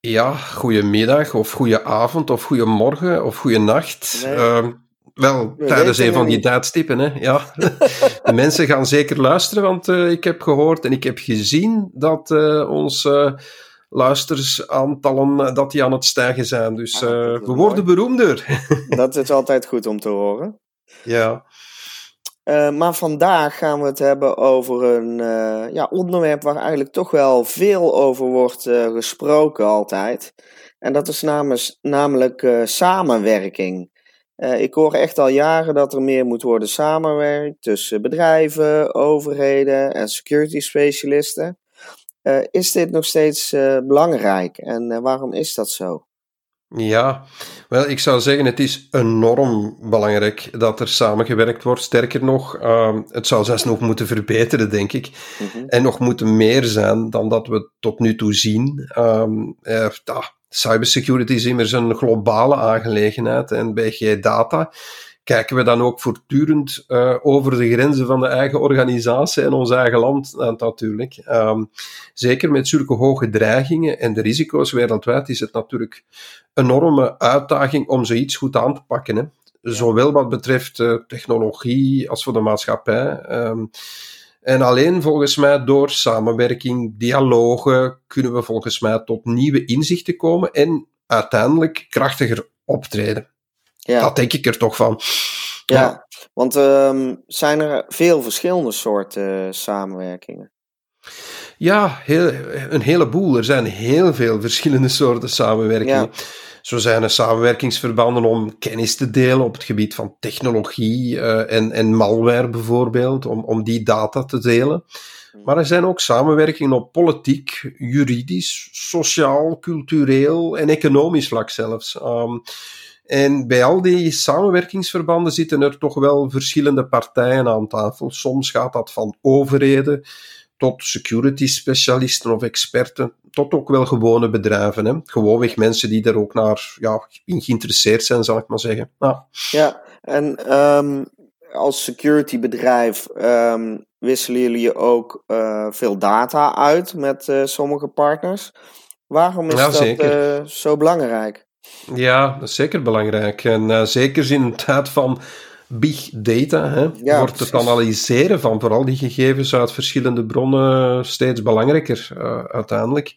Ja, goedemiddag of goedenavond of goedemorgen of goedenacht. Nee. Ehm, wel, We tijdens een van die tijdstippen, hè. Ja. De mensen gaan zeker luisteren, want eh, ik heb gehoord en ik heb gezien dat eh onze luistersaantallen eh, dat die aan het stijgen zijn. Dus Ah, we mooi. worden beroemder. Dat is altijd goed om te horen. ja. Eh, maar vandaag gaan we het hebben over een eh, ja, onderwerp waar eigenlijk toch wel veel over wordt eh, gesproken altijd. En dat is namens, namelijk samenwerking. Ik hoor echt al jaren dat er meer moet worden samenwerkt tussen bedrijven, overheden en security specialisten. Is dit nog steeds belangrijk en waarom is dat zo? Ja, wel, ik zou zeggen, het is enorm belangrijk dat er samengewerkt wordt. Sterker nog, ehm, het zou zelfs nog moeten verbeteren, denk ik. Mhm. En nog moeten meer zijn dan dat we tot nu toe zien. Ehm eh, cybersecurity is immers een globale aangelegenheid. En bij G-Data kijken we dan ook voortdurend eh, over de grenzen van de eigen organisatie en ons eigen land natuurlijk. Ehm, zeker met zulke hoge dreigingen en de risico's wereldwijd is het natuurlijk een enorme uitdaging om zoiets goed aan te pakken. Hè. Zowel wat betreft eh, technologie als voor de maatschappij. Ehm, en alleen volgens mij door samenwerking, dialogen, kunnen we volgens mij tot nieuwe inzichten komen en uiteindelijk krachtiger optreden. Ja. Dat denk ik er toch van. Ja, want ehm, zijn er veel verschillende soorten eh, samenwerkingen? Ja, heel, een heleboel. Er zijn heel veel verschillende soorten samenwerkingen. Ja. Zo zijn er samenwerkingsverbanden om kennis te delen op het gebied van technologie eh, en, en malware bijvoorbeeld, om, om die data te delen. Maar er zijn ook samenwerkingen op politiek, juridisch, sociaal, cultureel en economisch vlak zelfs. Um, en bij al die samenwerkingsverbanden zitten er toch wel verschillende partijen aan tafel. Soms gaat dat van overheden tot security specialisten of experten, tot ook wel gewone bedrijven. Hè? Gewoonweg mensen die er ook naar ja, in geïnteresseerd zijn, zal ik maar zeggen. Ja. Ja, en ehm, als securitybedrijf ehm, wisselen jullie ook eh, veel data uit met eh, sommige partners. Waarom is Ja, dat eh, zo belangrijk? Ja, dat is zeker belangrijk. En eh, zeker in een tijd van big data hè, Ja, wordt het precies. analyseren van vooral die gegevens uit verschillende bronnen steeds belangrijker uh, uiteindelijk.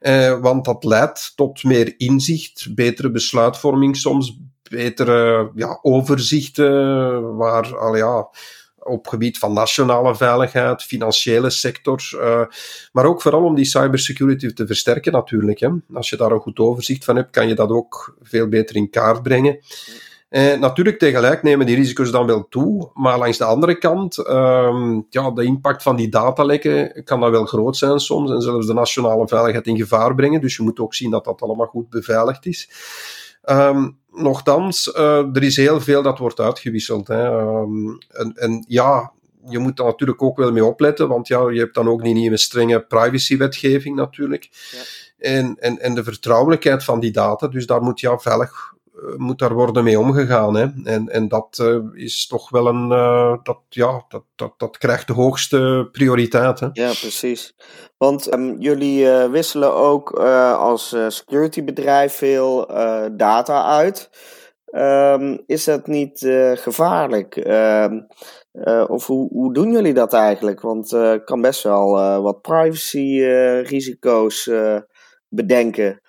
Uh, want dat leidt tot meer inzicht, betere besluitvorming, soms betere ja, overzichten, waar al ja, op gebied van nationale veiligheid, financiële sector, uh, maar ook vooral om die cybersecurity te versterken natuurlijk. Hè. Als je daar een goed overzicht van hebt, kan je dat ook veel beter in kaart brengen. Eh, natuurlijk, tegelijk nemen die risico's dan wel toe, maar langs de andere kant, uh, ja, de impact van die datalekken kan dat wel groot zijn soms en zelfs de nationale veiligheid in gevaar brengen. Dus je moet ook zien dat dat allemaal goed beveiligd is. Um, nochtans, uh, er is heel veel dat wordt uitgewisseld. Hè. Um, en, en, ja, je moet daar natuurlijk ook wel mee opletten, want ja, je hebt dan ook niet een strenge privacywetgeving natuurlijk. Ja. En, en, en de vertrouwelijkheid van die data, dus daar moet ja veilig moet daar worden mee omgegaan. Hè. En, en dat uh, is toch wel een. Uh, dat, ja, dat, dat, dat krijgt de hoogste prioriteit. Hè. Ja, precies. Want um, jullie uh, wisselen ook als securitybedrijf veel data uit. Um, is dat niet gevaarlijk? Um, of hoe, hoe doen jullie dat eigenlijk? Want het kan best wel wat privacy-risico's bedenken.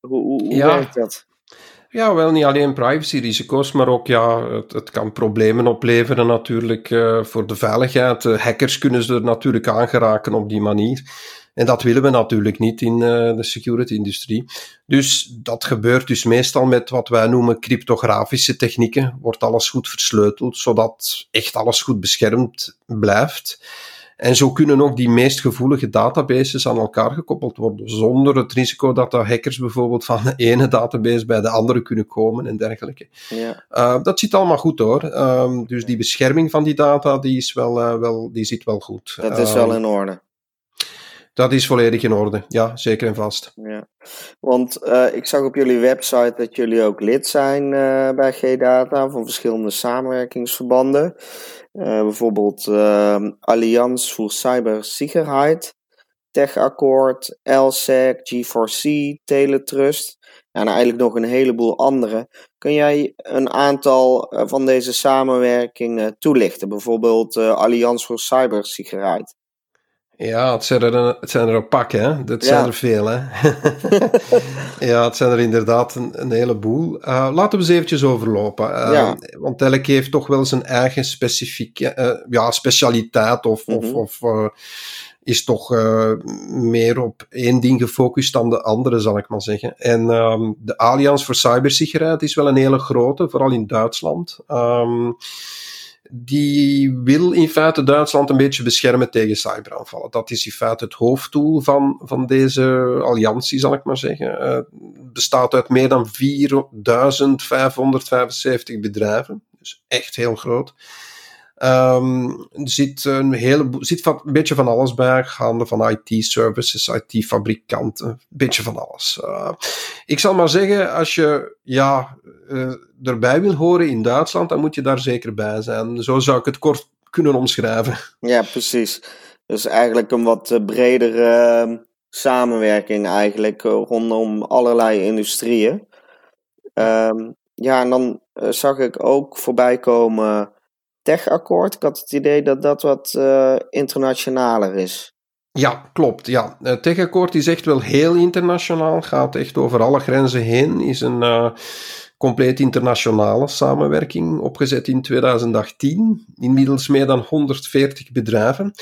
Hoe, hoe, hoe ja. werkt dat? Ja, wel niet alleen privacyrisico's, maar ook ja, het, het kan problemen opleveren natuurlijk uh, voor de veiligheid. Uh, hackers kunnen ze er natuurlijk aangeraken op die manier. En dat willen we natuurlijk niet in uh, de security-industrie. Dus dat gebeurt dus meestal met wat wij noemen cryptografische technieken. Wordt alles goed versleuteld, zodat echt alles goed beschermd blijft. En zo kunnen ook die meest gevoelige databases aan elkaar gekoppeld worden, zonder het risico dat de hackers bijvoorbeeld van de ene database bij de andere kunnen komen en dergelijke. Ja. Uh, dat zit allemaal goed hoor. Um, dus die bescherming van die data, die, is wel, uh, wel, die zit wel goed. Dat is wel ehm, in orde. Dat is volledig in orde, ja, zeker en vast. Ja. Want uh, ik zag op jullie website dat jullie ook lid zijn bij G-Data van verschillende samenwerkingsverbanden. Uh, bijvoorbeeld Allianz voor Cybersicherheid, TechAccord, LSEC, G4C, Teletrust en eigenlijk nog een heleboel andere. Kun jij een aantal van deze samenwerkingen toelichten? Bijvoorbeeld Allianz voor Cybersicherheid. Ja, het zijn er een, het zijn er een pak, hè. Dat zijn er veel, hè. ja, het zijn er inderdaad een, een heleboel. Uh, laten we eens eventjes overlopen. Uh, ja. Want elk heeft toch wel zijn eigen specifieke uh, ja, specialiteit of, mm -hmm. of, of is toch meer op één ding gefocust dan de andere, zal ik maar zeggen. En um, de Allianz voor Cybersicherheid is wel een hele grote, vooral in Duitsland. Um, die wil in feite Duitsland een beetje beschermen tegen cyberaanvallen. Dat is in feite het hoofddoel van, van deze alliantie, zal ik maar zeggen. Het uh, bestaat uit meer dan 4575 bedrijven, dus echt heel groot. Um, zit een, hele, zit van, een beetje van alles bij, gaande van IT-services, IT-fabrikanten, een beetje van alles. Uh, ik zal maar zeggen, als je ja, uh, erbij wil horen in Duitsland, dan moet je daar zeker bij zijn. Zo zou ik het kort kunnen omschrijven. Ja, precies. Dus eigenlijk een wat eh, bredere uh, samenwerking eigenlijk rondom allerlei industrieën. Um, ja, en dan zag ik ook voorbij komen Tech-akkoord. Ik had het idee dat dat wat uh, internationaler is. Ja, klopt. Ja. Het Tech-akkoord is echt wel heel internationaal. Gaat echt over alle grenzen heen. Is een uh, compleet internationale samenwerking opgezet in 2018. Inmiddels meer dan 140 bedrijven.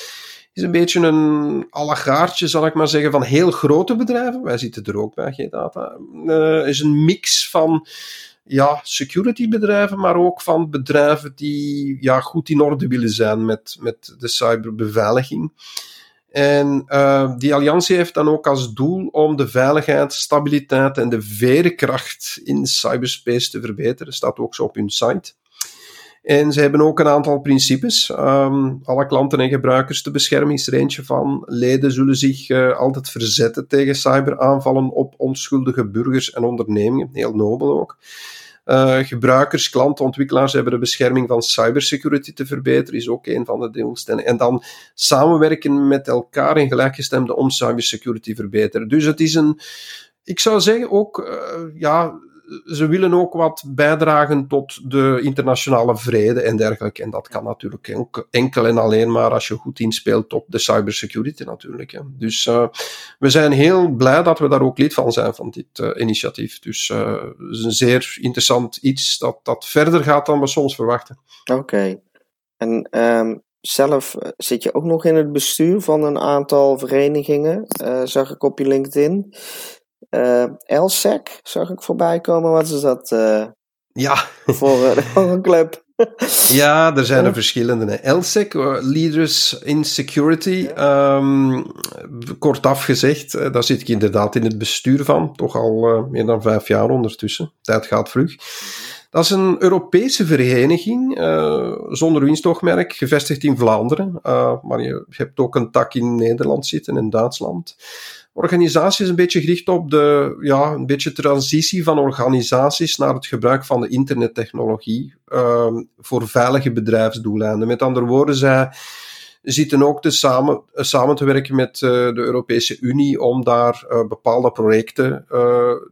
Is een beetje een allegaartje, zal ik maar zeggen, van heel grote bedrijven. Wij zitten er ook bij, G-Data. Uh, is een mix van ja, security bedrijven, maar ook van bedrijven die ja, goed in orde willen zijn met, met de cyberbeveiliging. En uh, die alliantie heeft dan ook als doel om de veiligheid, stabiliteit en de veerkracht in cyberspace te verbeteren. Dat staat ook zo op hun site. En ze hebben ook een aantal principes. Um, alle klanten en gebruikers te beschermen is er eentje van. Leden zullen zich uh, altijd verzetten tegen cyberaanvallen op onschuldige burgers en ondernemingen. Heel nobel ook. Uh, gebruikers, klanten, ontwikkelaars hebben de bescherming van cybersecurity te verbeteren, is ook een van de doelstellingen. En dan samenwerken met elkaar in gelijkgestemde om cybersecurity te verbeteren. Dus het is een, ik zou zeggen ook, uh, ja, ze willen ook wat bijdragen tot de internationale vrede en dergelijke. En dat kan natuurlijk enkel en alleen maar als je goed inspeelt op de cybersecurity natuurlijk. Hè. Dus uh, we zijn heel blij dat we daar ook lid van zijn van dit uh, initiatief. Dus uh, het is een zeer interessant iets dat, dat verder gaat dan we soms verwachten. Oké. En um, zelf zit je ook nog in het bestuur van een aantal verenigingen, zag ik op je LinkedIn. Uh, LSEC zag ik voorbij komen. Wat is dat uh, ja. voor, uh, een club? ja, er zijn er verschillende. LSEC, Leaders in Security. Um, kort afgezegd, daar zit ik inderdaad in het bestuur van. Toch al meer dan vijf jaar ondertussen. Tijd gaat vlug. Dat is een Europese vereniging, zonder winstoogmerk, gevestigd in Vlaanderen. maar je hebt ook een tak in Nederland zitten en Duitsland organisatie is een beetje gericht op de ja, een beetje transitie van organisaties naar het gebruik van de internettechnologie uh, voor veilige bedrijfsdoeleinden. Met andere woorden, zij zitten ook te samen, samen te werken met uh, de Europese Unie om daar uh, bepaalde projecten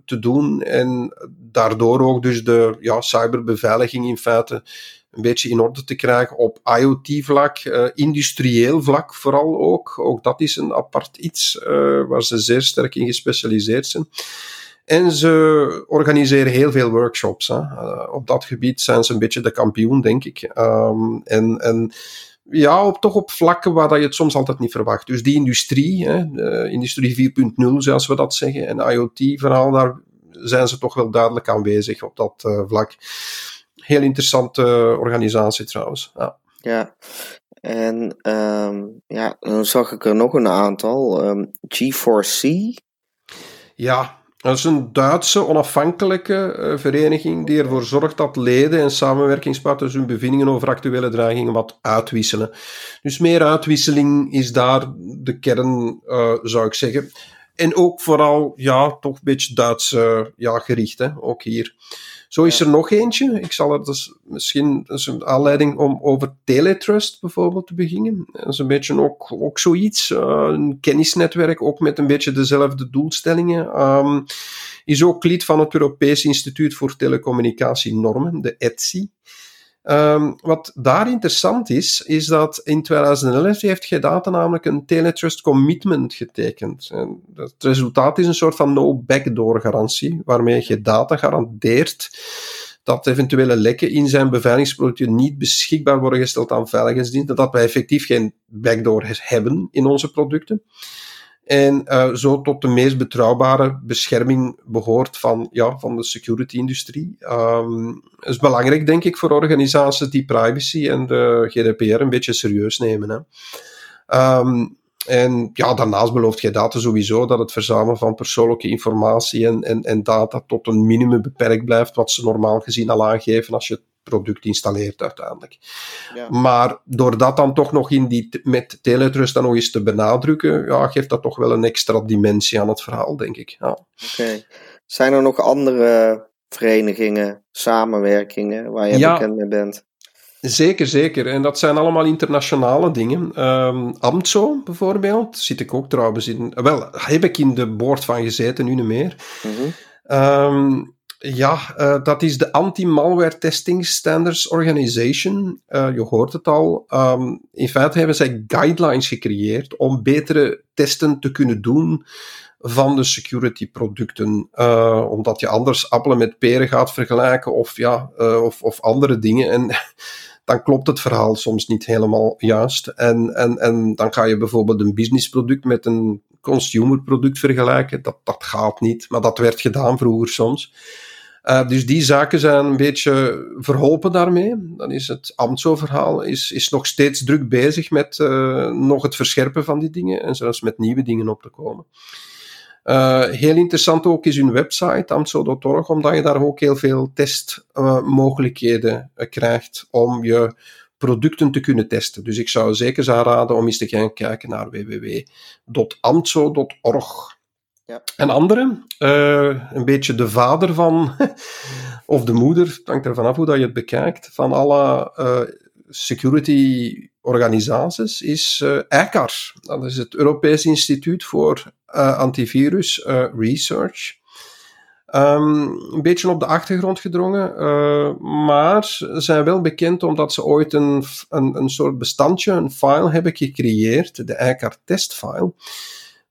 te doen en daardoor ook dus de ja, cyberbeveiliging in feite een beetje in orde te krijgen op IoT-vlak, uh, industrieel vlak vooral ook. Ook dat is een apart iets uh, waar ze zeer sterk in gespecialiseerd zijn. En ze organiseren heel veel workshops. Hè. Uh, op dat gebied zijn ze een beetje de kampioen, denk ik. Um, en, en ja, op, toch op vlakken waar dat je het soms altijd niet verwacht. Dus die industrie, hè, industrie 4.0 zoals we dat zeggen, en IoT-verhaal, daar zijn ze toch wel duidelijk aanwezig op dat vlak heel interessante organisatie trouwens. Ja. Ja, En ehm, ja, dan zag ik er nog een aantal. Um, G4C. Ja, dat is een Duitse onafhankelijke uh, vereniging die ervoor zorgt dat leden en samenwerkingspartners hun bevindingen over actuele dreigingen wat uitwisselen. Dus meer uitwisseling is daar de kern, uh, zou ik zeggen. En ook vooral, ja, toch een beetje Duits uh, ja, gericht, hè, ook hier. Zo is er nog eentje. Ik zal er dus misschien is een aanleiding om over Teletrust bijvoorbeeld te beginnen. Dat is een beetje ook, ook zoiets. Uh, een kennisnetwerk, ook met een beetje dezelfde doelstellingen. Um, is ook lid van het Europees Instituut voor Telecommunicatienormen, de ETSI. Um, wat daar interessant is, is dat in 2011 heeft Gedata namelijk een Teletrust Commitment getekend. En het resultaat is een soort van no-backdoor garantie, waarmee Gedata garandeert dat eventuele lekken in zijn beveiligingsproducten niet beschikbaar worden gesteld aan veiligheidsdiensten, dat wij effectief geen backdoor hebben in onze producten. En uh, zo tot de meest betrouwbare bescherming behoort van, ja, van de security-industrie. Um, is belangrijk, denk ik, voor organisaties die privacy en de GDPR een beetje serieus nemen. Hè. Um, en ja, daarnaast belooft jij data sowieso dat het verzamelen van persoonlijke informatie en, en, en data tot een minimum beperkt blijft, wat ze normaal gezien al aangeven als je product installeert uiteindelijk. Ja. Maar door dat dan toch nog in die, met Teletrust dan nog eens te benadrukken, ja, geeft dat toch wel een extra dimensie aan het verhaal, denk ik. Ja. Oké. Okay. Zijn er nog andere verenigingen, samenwerkingen waar je ja. bekend mee bent? Zeker, zeker. En dat zijn allemaal internationale dingen. Um, AMTSO bijvoorbeeld, zit ik ook trouwens in. Wel, heb ik in de boord van gezeten, nu niet meer. Mm -hmm. um, ja, uh, dat is de Anti-Malware Testing Standards Organization. Uh, je hoort het al. Um, in feite hebben zij guidelines gecreëerd om betere testen te kunnen doen van de security producten. Uh, omdat je anders appelen met peren gaat vergelijken of, ja, of, of andere dingen. En dan klopt het verhaal soms niet helemaal juist. En, en, en dan ga je bijvoorbeeld een businessproduct met een consumerproduct vergelijken. Dat, dat gaat niet, maar dat werd gedaan vroeger soms. Uh, dus die zaken zijn een beetje verholpen daarmee. Dan is het AMTSO-verhaal is, is nog steeds druk bezig met uh, nog het verscherpen van die dingen en zelfs met nieuwe dingen op te komen. Uh, heel interessant ook is hun website, amtso.org, omdat je daar ook heel veel testmogelijkheden krijgt om je producten te kunnen testen. Dus ik zou zeker aanraden om eens te gaan kijken naar www.amtso.org. Ja. En andere, uh, een beetje de vader van, of de moeder, het hangt ervan af hoe dat je het bekijkt, van alle uh, security organisaties, is uh. Dat is het Europees Instituut voor Antivirus Research. Um, een beetje op de achtergrond gedrongen, maar zijn wel bekend omdat ze ooit een, een, een soort bestandje, een file hebben gecreëerd, de ECAR testfile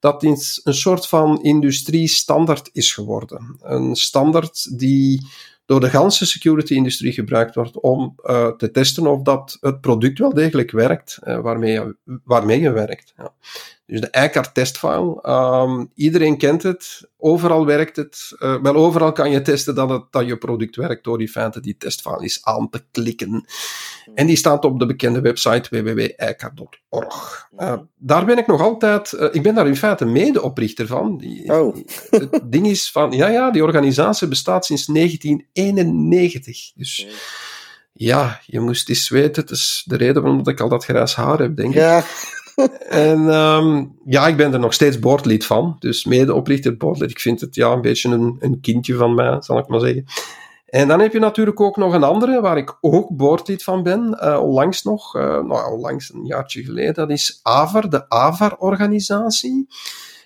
dat is een soort van industriestandaard is geworden. Een standaard die door de ganse security-industrie gebruikt wordt om uh, te testen of dat het product wel degelijk werkt uh, waarmee, je, waarmee je werkt. Ja. Dus de EICAR testfile, um, iedereen kent het, overal werkt het. Uh, wel, overal kan je testen dat, het, dat je product werkt door in feite die testfile is aan te klikken. En die staat op de bekende website www.eicar.org. Uh, daar ben ik nog altijd, uh, ik ben daar in feite medeoprichter van. Die, oh. het ding is van, ja, ja, die organisatie bestaat sinds 1991. Dus ja, je moest eens weten, het is de reden waarom ik al dat grijs haar heb, denk ik. Ja. En um, ja, ik ben er nog steeds boordlid van. Dus medeoprichter boordlid. Ik vind het ja, een beetje een, een kindje van mij, zal ik maar zeggen. En dan heb je natuurlijk ook nog een andere, waar ik ook boordlid van ben, uh, onlangs nog, uh, nou onlangs een jaartje geleden, dat is AVAR, de AVAR-organisatie.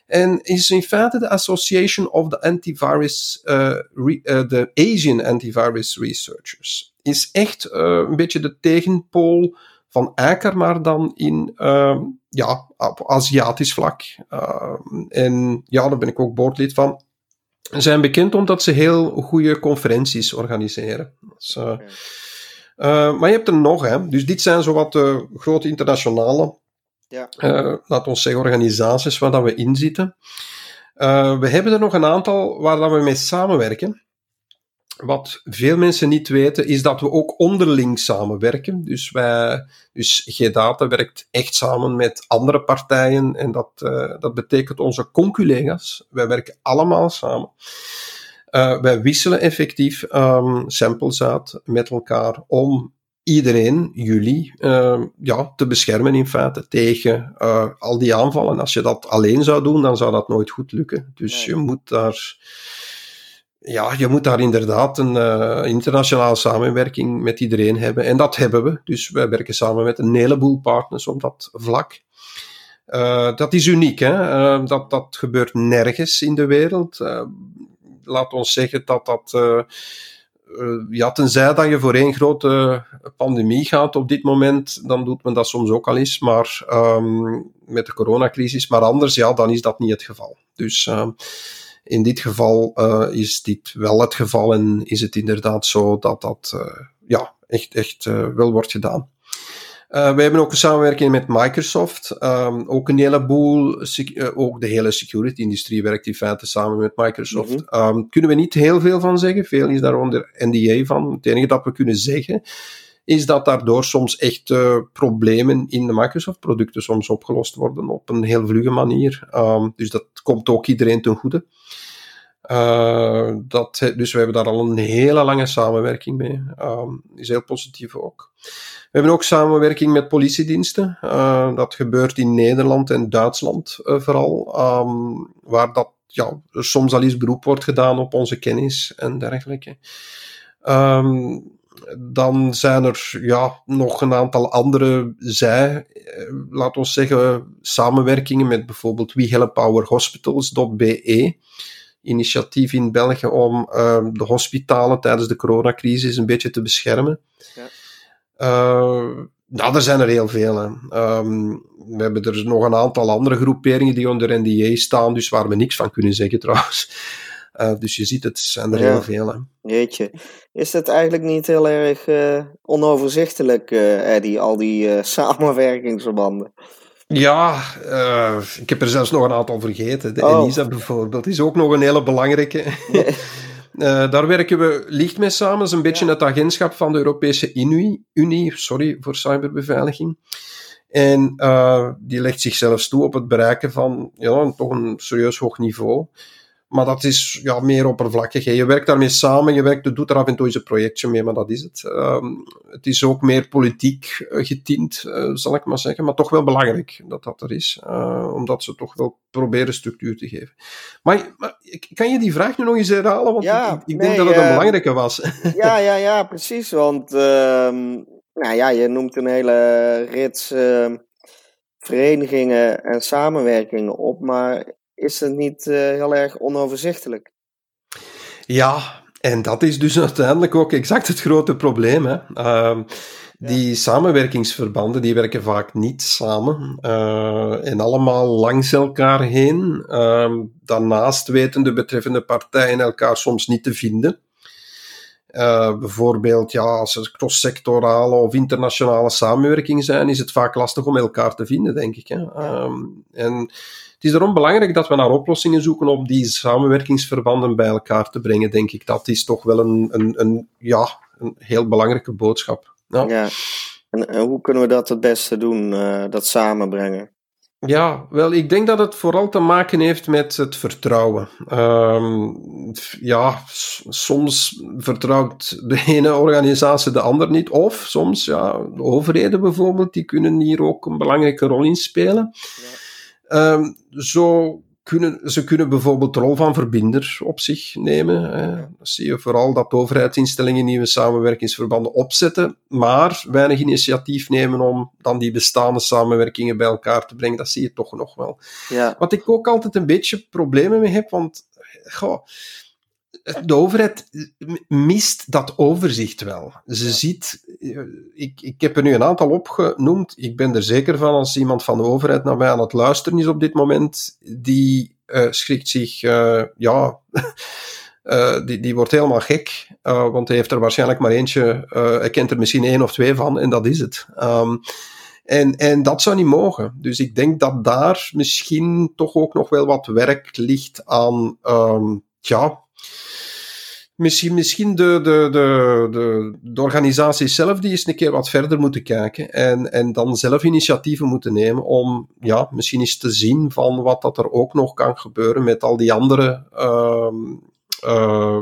En is in feite de Association of the Antivirus, uh, re, de Asian Antivirus Researchers. Is echt een beetje de tegenpool van Eiker, maar dan in uh, ja, op Aziatisch vlak. Uh, en ja, daar ben ik ook boordlid van. Ze zijn bekend omdat ze heel goede conferenties organiseren. Dus, uh, okay. maar je hebt er nog, hè. Dus dit zijn zowat de grote internationale, ja. laten we zeggen, organisaties waar dat we in zitten. we hebben er nog een aantal waar dat we mee samenwerken. Wat veel mensen niet weten, is dat we ook onderling samenwerken. Dus, wij, dus G-Data werkt echt samen met andere partijen en dat, uh, dat betekent onze conculega's. Wij werken allemaal samen. Uh, wij wisselen effectief um, samples uit met elkaar om iedereen, jullie, uh, ja, te beschermen in feite tegen uh, al die aanvallen. Als je dat alleen zou doen, dan zou dat nooit goed lukken. Dus nee. je moet daar ja, je moet daar inderdaad een uh, internationale samenwerking met iedereen hebben. En dat hebben we. Dus wij werken samen met een heleboel partners op dat vlak. Uh, dat is uniek, hè? Uh, dat, dat gebeurt nergens in de wereld. laat ons zeggen dat dat. ja, tenzij dat je voor één grote pandemie gaat op dit moment, dan doet men dat soms ook al eens, maar um, met de coronacrisis. Maar anders, ja, dan is dat niet het geval. Dus in dit geval uh, is dit wel het geval en is het inderdaad zo dat dat uh, ja, echt, echt uh, wel wordt gedaan. we hebben ook een samenwerking met Microsoft. Um, ook een heleboel, ook de hele security-industrie werkt in feite samen met Microsoft. Mm -hmm. um, kunnen we niet heel veel van zeggen. Veel is daar onder NDA van. Het enige dat we kunnen zeggen is dat daardoor soms echt uh, problemen in de Microsoft-producten soms opgelost worden op een heel vlugge manier. Um, dus dat komt ook iedereen ten goede. Uh, dat, dus we hebben daar al een hele lange samenwerking mee. Um, is heel positief ook. We hebben ook samenwerking met politiediensten. Uh, dat gebeurt in Nederland en Duitsland vooral. Um, waar dat ja, soms al eens beroep wordt gedaan op onze kennis en dergelijke. Dan zijn er ja, nog een aantal andere zij, laten we zeggen, samenwerkingen met bijvoorbeeld WeHelpOurHospitals.be initiatief in België om uh, de hospitalen tijdens de coronacrisis een beetje te beschermen. Ja. Uh, nou, er zijn er heel veel. Um, we hebben er nog een aantal andere groeperingen die onder NDA staan, dus waar we niks van kunnen zeggen trouwens. Uh, dus je ziet, het zijn er ja. heel veel. Hè. Jeetje. Is het eigenlijk niet heel erg uh, onoverzichtelijk, Eddie, al die samenwerkingsverbanden? Ja, uh, ik heb er zelfs nog een aantal vergeten. De oh. ENISA bijvoorbeeld is ook nog een hele belangrijke. Uh, daar werken we licht mee samen. Dat is een beetje ja. het agentschap van de Europese Unie, Unie sorry voor cyberbeveiliging. En uh, die legt zichzelf toe op het bereiken van ja, toch een serieus hoog niveau. Maar dat is ja, meer oppervlakkig. Je werkt daarmee samen, je werkt, doet er af en toe eens een projectje mee, maar dat is het. Um, het is ook meer politiek uh, getint, uh, zal ik maar zeggen. Maar toch wel belangrijk dat dat er is. Uh, omdat ze toch wel proberen structuur te geven. Maar, maar kan je die vraag nu nog eens herhalen? Want ja, ik, ik nee, denk dat het een belangrijke was. Ja, ja, ja, precies. Want um, nou ja, je noemt een hele rits ehm, verenigingen en samenwerkingen op. Maar is het niet uh, heel erg onoverzichtelijk. Ja, en dat is dus uiteindelijk ook exact het grote probleem. Hè. Uh, die ja. samenwerkingsverbanden die werken vaak niet samen uh, en allemaal langs elkaar heen. Uh, daarnaast weten de betreffende partijen elkaar soms niet te vinden. Uh, bijvoorbeeld, ja, als er cross-sectorale of internationale samenwerking zijn, is het vaak lastig om elkaar te vinden, denk ik. Hè. Um, en is daarom belangrijk dat we naar oplossingen zoeken om die samenwerkingsverbanden bij elkaar te brengen, denk ik. Dat is toch wel een, een, een ja, een heel belangrijke boodschap. Ja. ja. En, en, hoe kunnen we dat het beste doen, uh, dat samenbrengen? Ja, wel, ik denk dat het vooral te maken heeft met het vertrouwen. Um, ja, soms vertrouwt de ene organisatie de ander niet, of soms, ja, de overheden bijvoorbeeld, die kunnen hier ook een belangrijke rol in spelen. Ja. Um, zo kunnen, ze kunnen bijvoorbeeld de rol van verbinder op zich nemen. Hè. Dan zie je vooral dat overheidsinstellingen nieuwe samenwerkingsverbanden opzetten, maar weinig initiatief nemen om dan die bestaande samenwerkingen bij elkaar te brengen. Dat zie je toch nog wel. Ja. Wat ik ook altijd een beetje problemen mee heb, want goh, de overheid mist dat overzicht wel. Ze ziet, ik, ik heb er nu een aantal opgenoemd. Ik ben er zeker van als iemand van de overheid naar mij aan het luisteren is op dit moment, die uh, schrikt zich, uh, ja, uh, die, die wordt helemaal gek, want hij heeft er waarschijnlijk maar eentje, hij kent er misschien één of twee van en dat is het. Um, en, en dat zou niet mogen. Dus ik denk dat daar misschien toch ook nog wel wat werk ligt aan, um, ja, Misschien, misschien de, de, de, de, organisatie zelf die eens een keer wat verder moeten kijken en, en dan zelf initiatieven moeten nemen om ja, misschien eens te zien van wat dat er ook nog kan gebeuren met al die andere uh,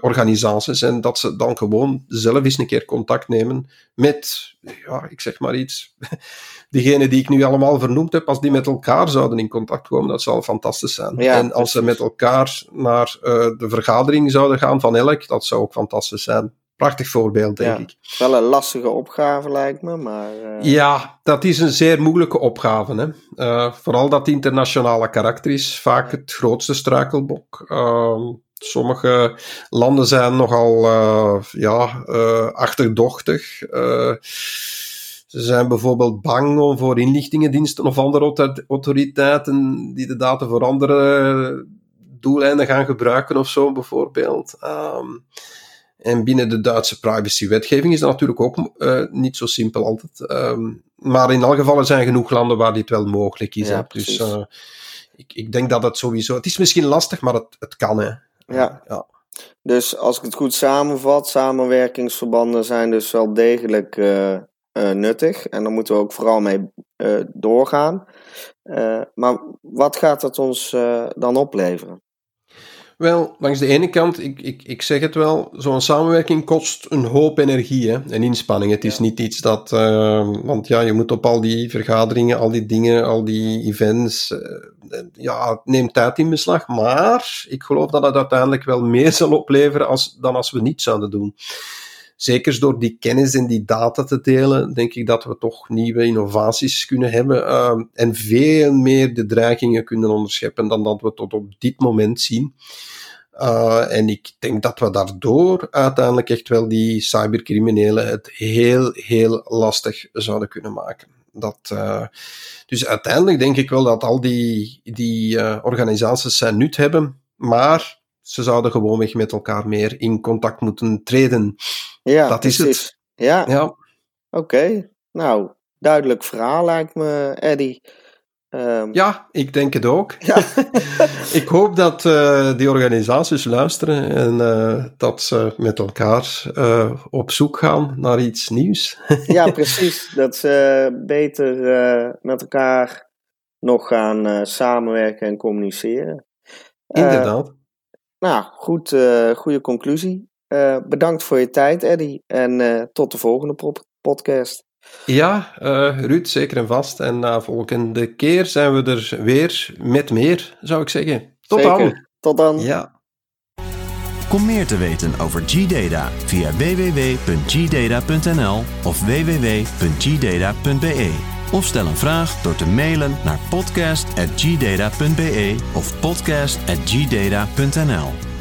organisaties en dat ze dan gewoon zelf eens een keer contact nemen met, ja, ik zeg maar iets, diegenen die ik nu allemaal vernoemd heb, als die met elkaar zouden in contact komen, dat zou fantastisch zijn. en als ze met elkaar naar uh, de vergadering zouden gaan van elk, dat zou ook fantastisch zijn. Prachtig voorbeeld, denk ja, ik. Wel een lastige opgave, lijkt me, maar... Uh... Ja, dat is een zeer moeilijke opgave. Hè? Uh, vooral dat internationale karakter is vaak het grootste struikelblok. Ehm, sommige landen zijn nogal ja, achterdochtig. Ze zijn bijvoorbeeld bang om voor inlichtingendiensten of andere autoriteiten die de data voor andere doeleinden gaan gebruiken of zo, bijvoorbeeld. Um, en binnen de Duitse privacywetgeving is dat natuurlijk ook niet zo simpel altijd. Um, maar in alle gevallen zijn genoeg landen waar dit wel mogelijk is. Ja, dus ik, ik denk dat het sowieso. Het is misschien lastig, maar het, het kan. Hè. Ja. ja. Dus als ik het goed samenvat, samenwerkingsverbanden zijn dus wel degelijk uh, uh, nuttig. En daar moeten we ook vooral mee uh, doorgaan. Maar wat gaat het ons dan opleveren? Wel, langs de ene kant, ik, ik, ik zeg het wel, zo'n samenwerking kost een hoop energie hè, en inspanning. Het is niet iets dat, want ja, je moet op al die vergaderingen, al die dingen, al die events, ja, het neemt tijd in beslag. Maar ik geloof dat het uiteindelijk wel meer zal opleveren als, dan als we niet zouden doen zeker door die kennis en die data te delen, denk ik dat we toch nieuwe innovaties kunnen hebben uh, en veel meer de dreigingen kunnen onderscheppen dan dat we tot op dit moment zien. Uh, en ik denk dat we daardoor uiteindelijk echt wel die cybercriminelen het heel, heel lastig zouden kunnen maken. Dat, uh, dus uiteindelijk denk ik wel dat al die, die uh, organisaties zijn nut hebben, maar ze zouden gewoonweg met elkaar meer in contact moeten treden. Ja, dat is het. Ja. ja. Oké, okay. nou, duidelijk verhaal lijkt me, Eddie. Um... Ja, ik denk het ook. Ja. ik hoop dat uh, die organisaties luisteren en uh, dat ze met elkaar uh, op zoek gaan naar iets nieuws. ja, precies. Dat ze beter met elkaar nog gaan samenwerken en communiceren. Inderdaad. Nou, goed, uh, goede conclusie. Uh, bedankt voor je tijd, Eddie. En uh, tot de volgende podcast. Ja, Ruud, zeker en vast. En na volgende keer zijn we er weer met meer, zou ik zeggen. Tot zeker. dan. Tot dan. Ja. Kom meer te weten over G-Data via www.gdata.nl of www.gdata.be. Of stel een vraag door te mailen naar podcast.gdata.be of podcast.gdata.nl.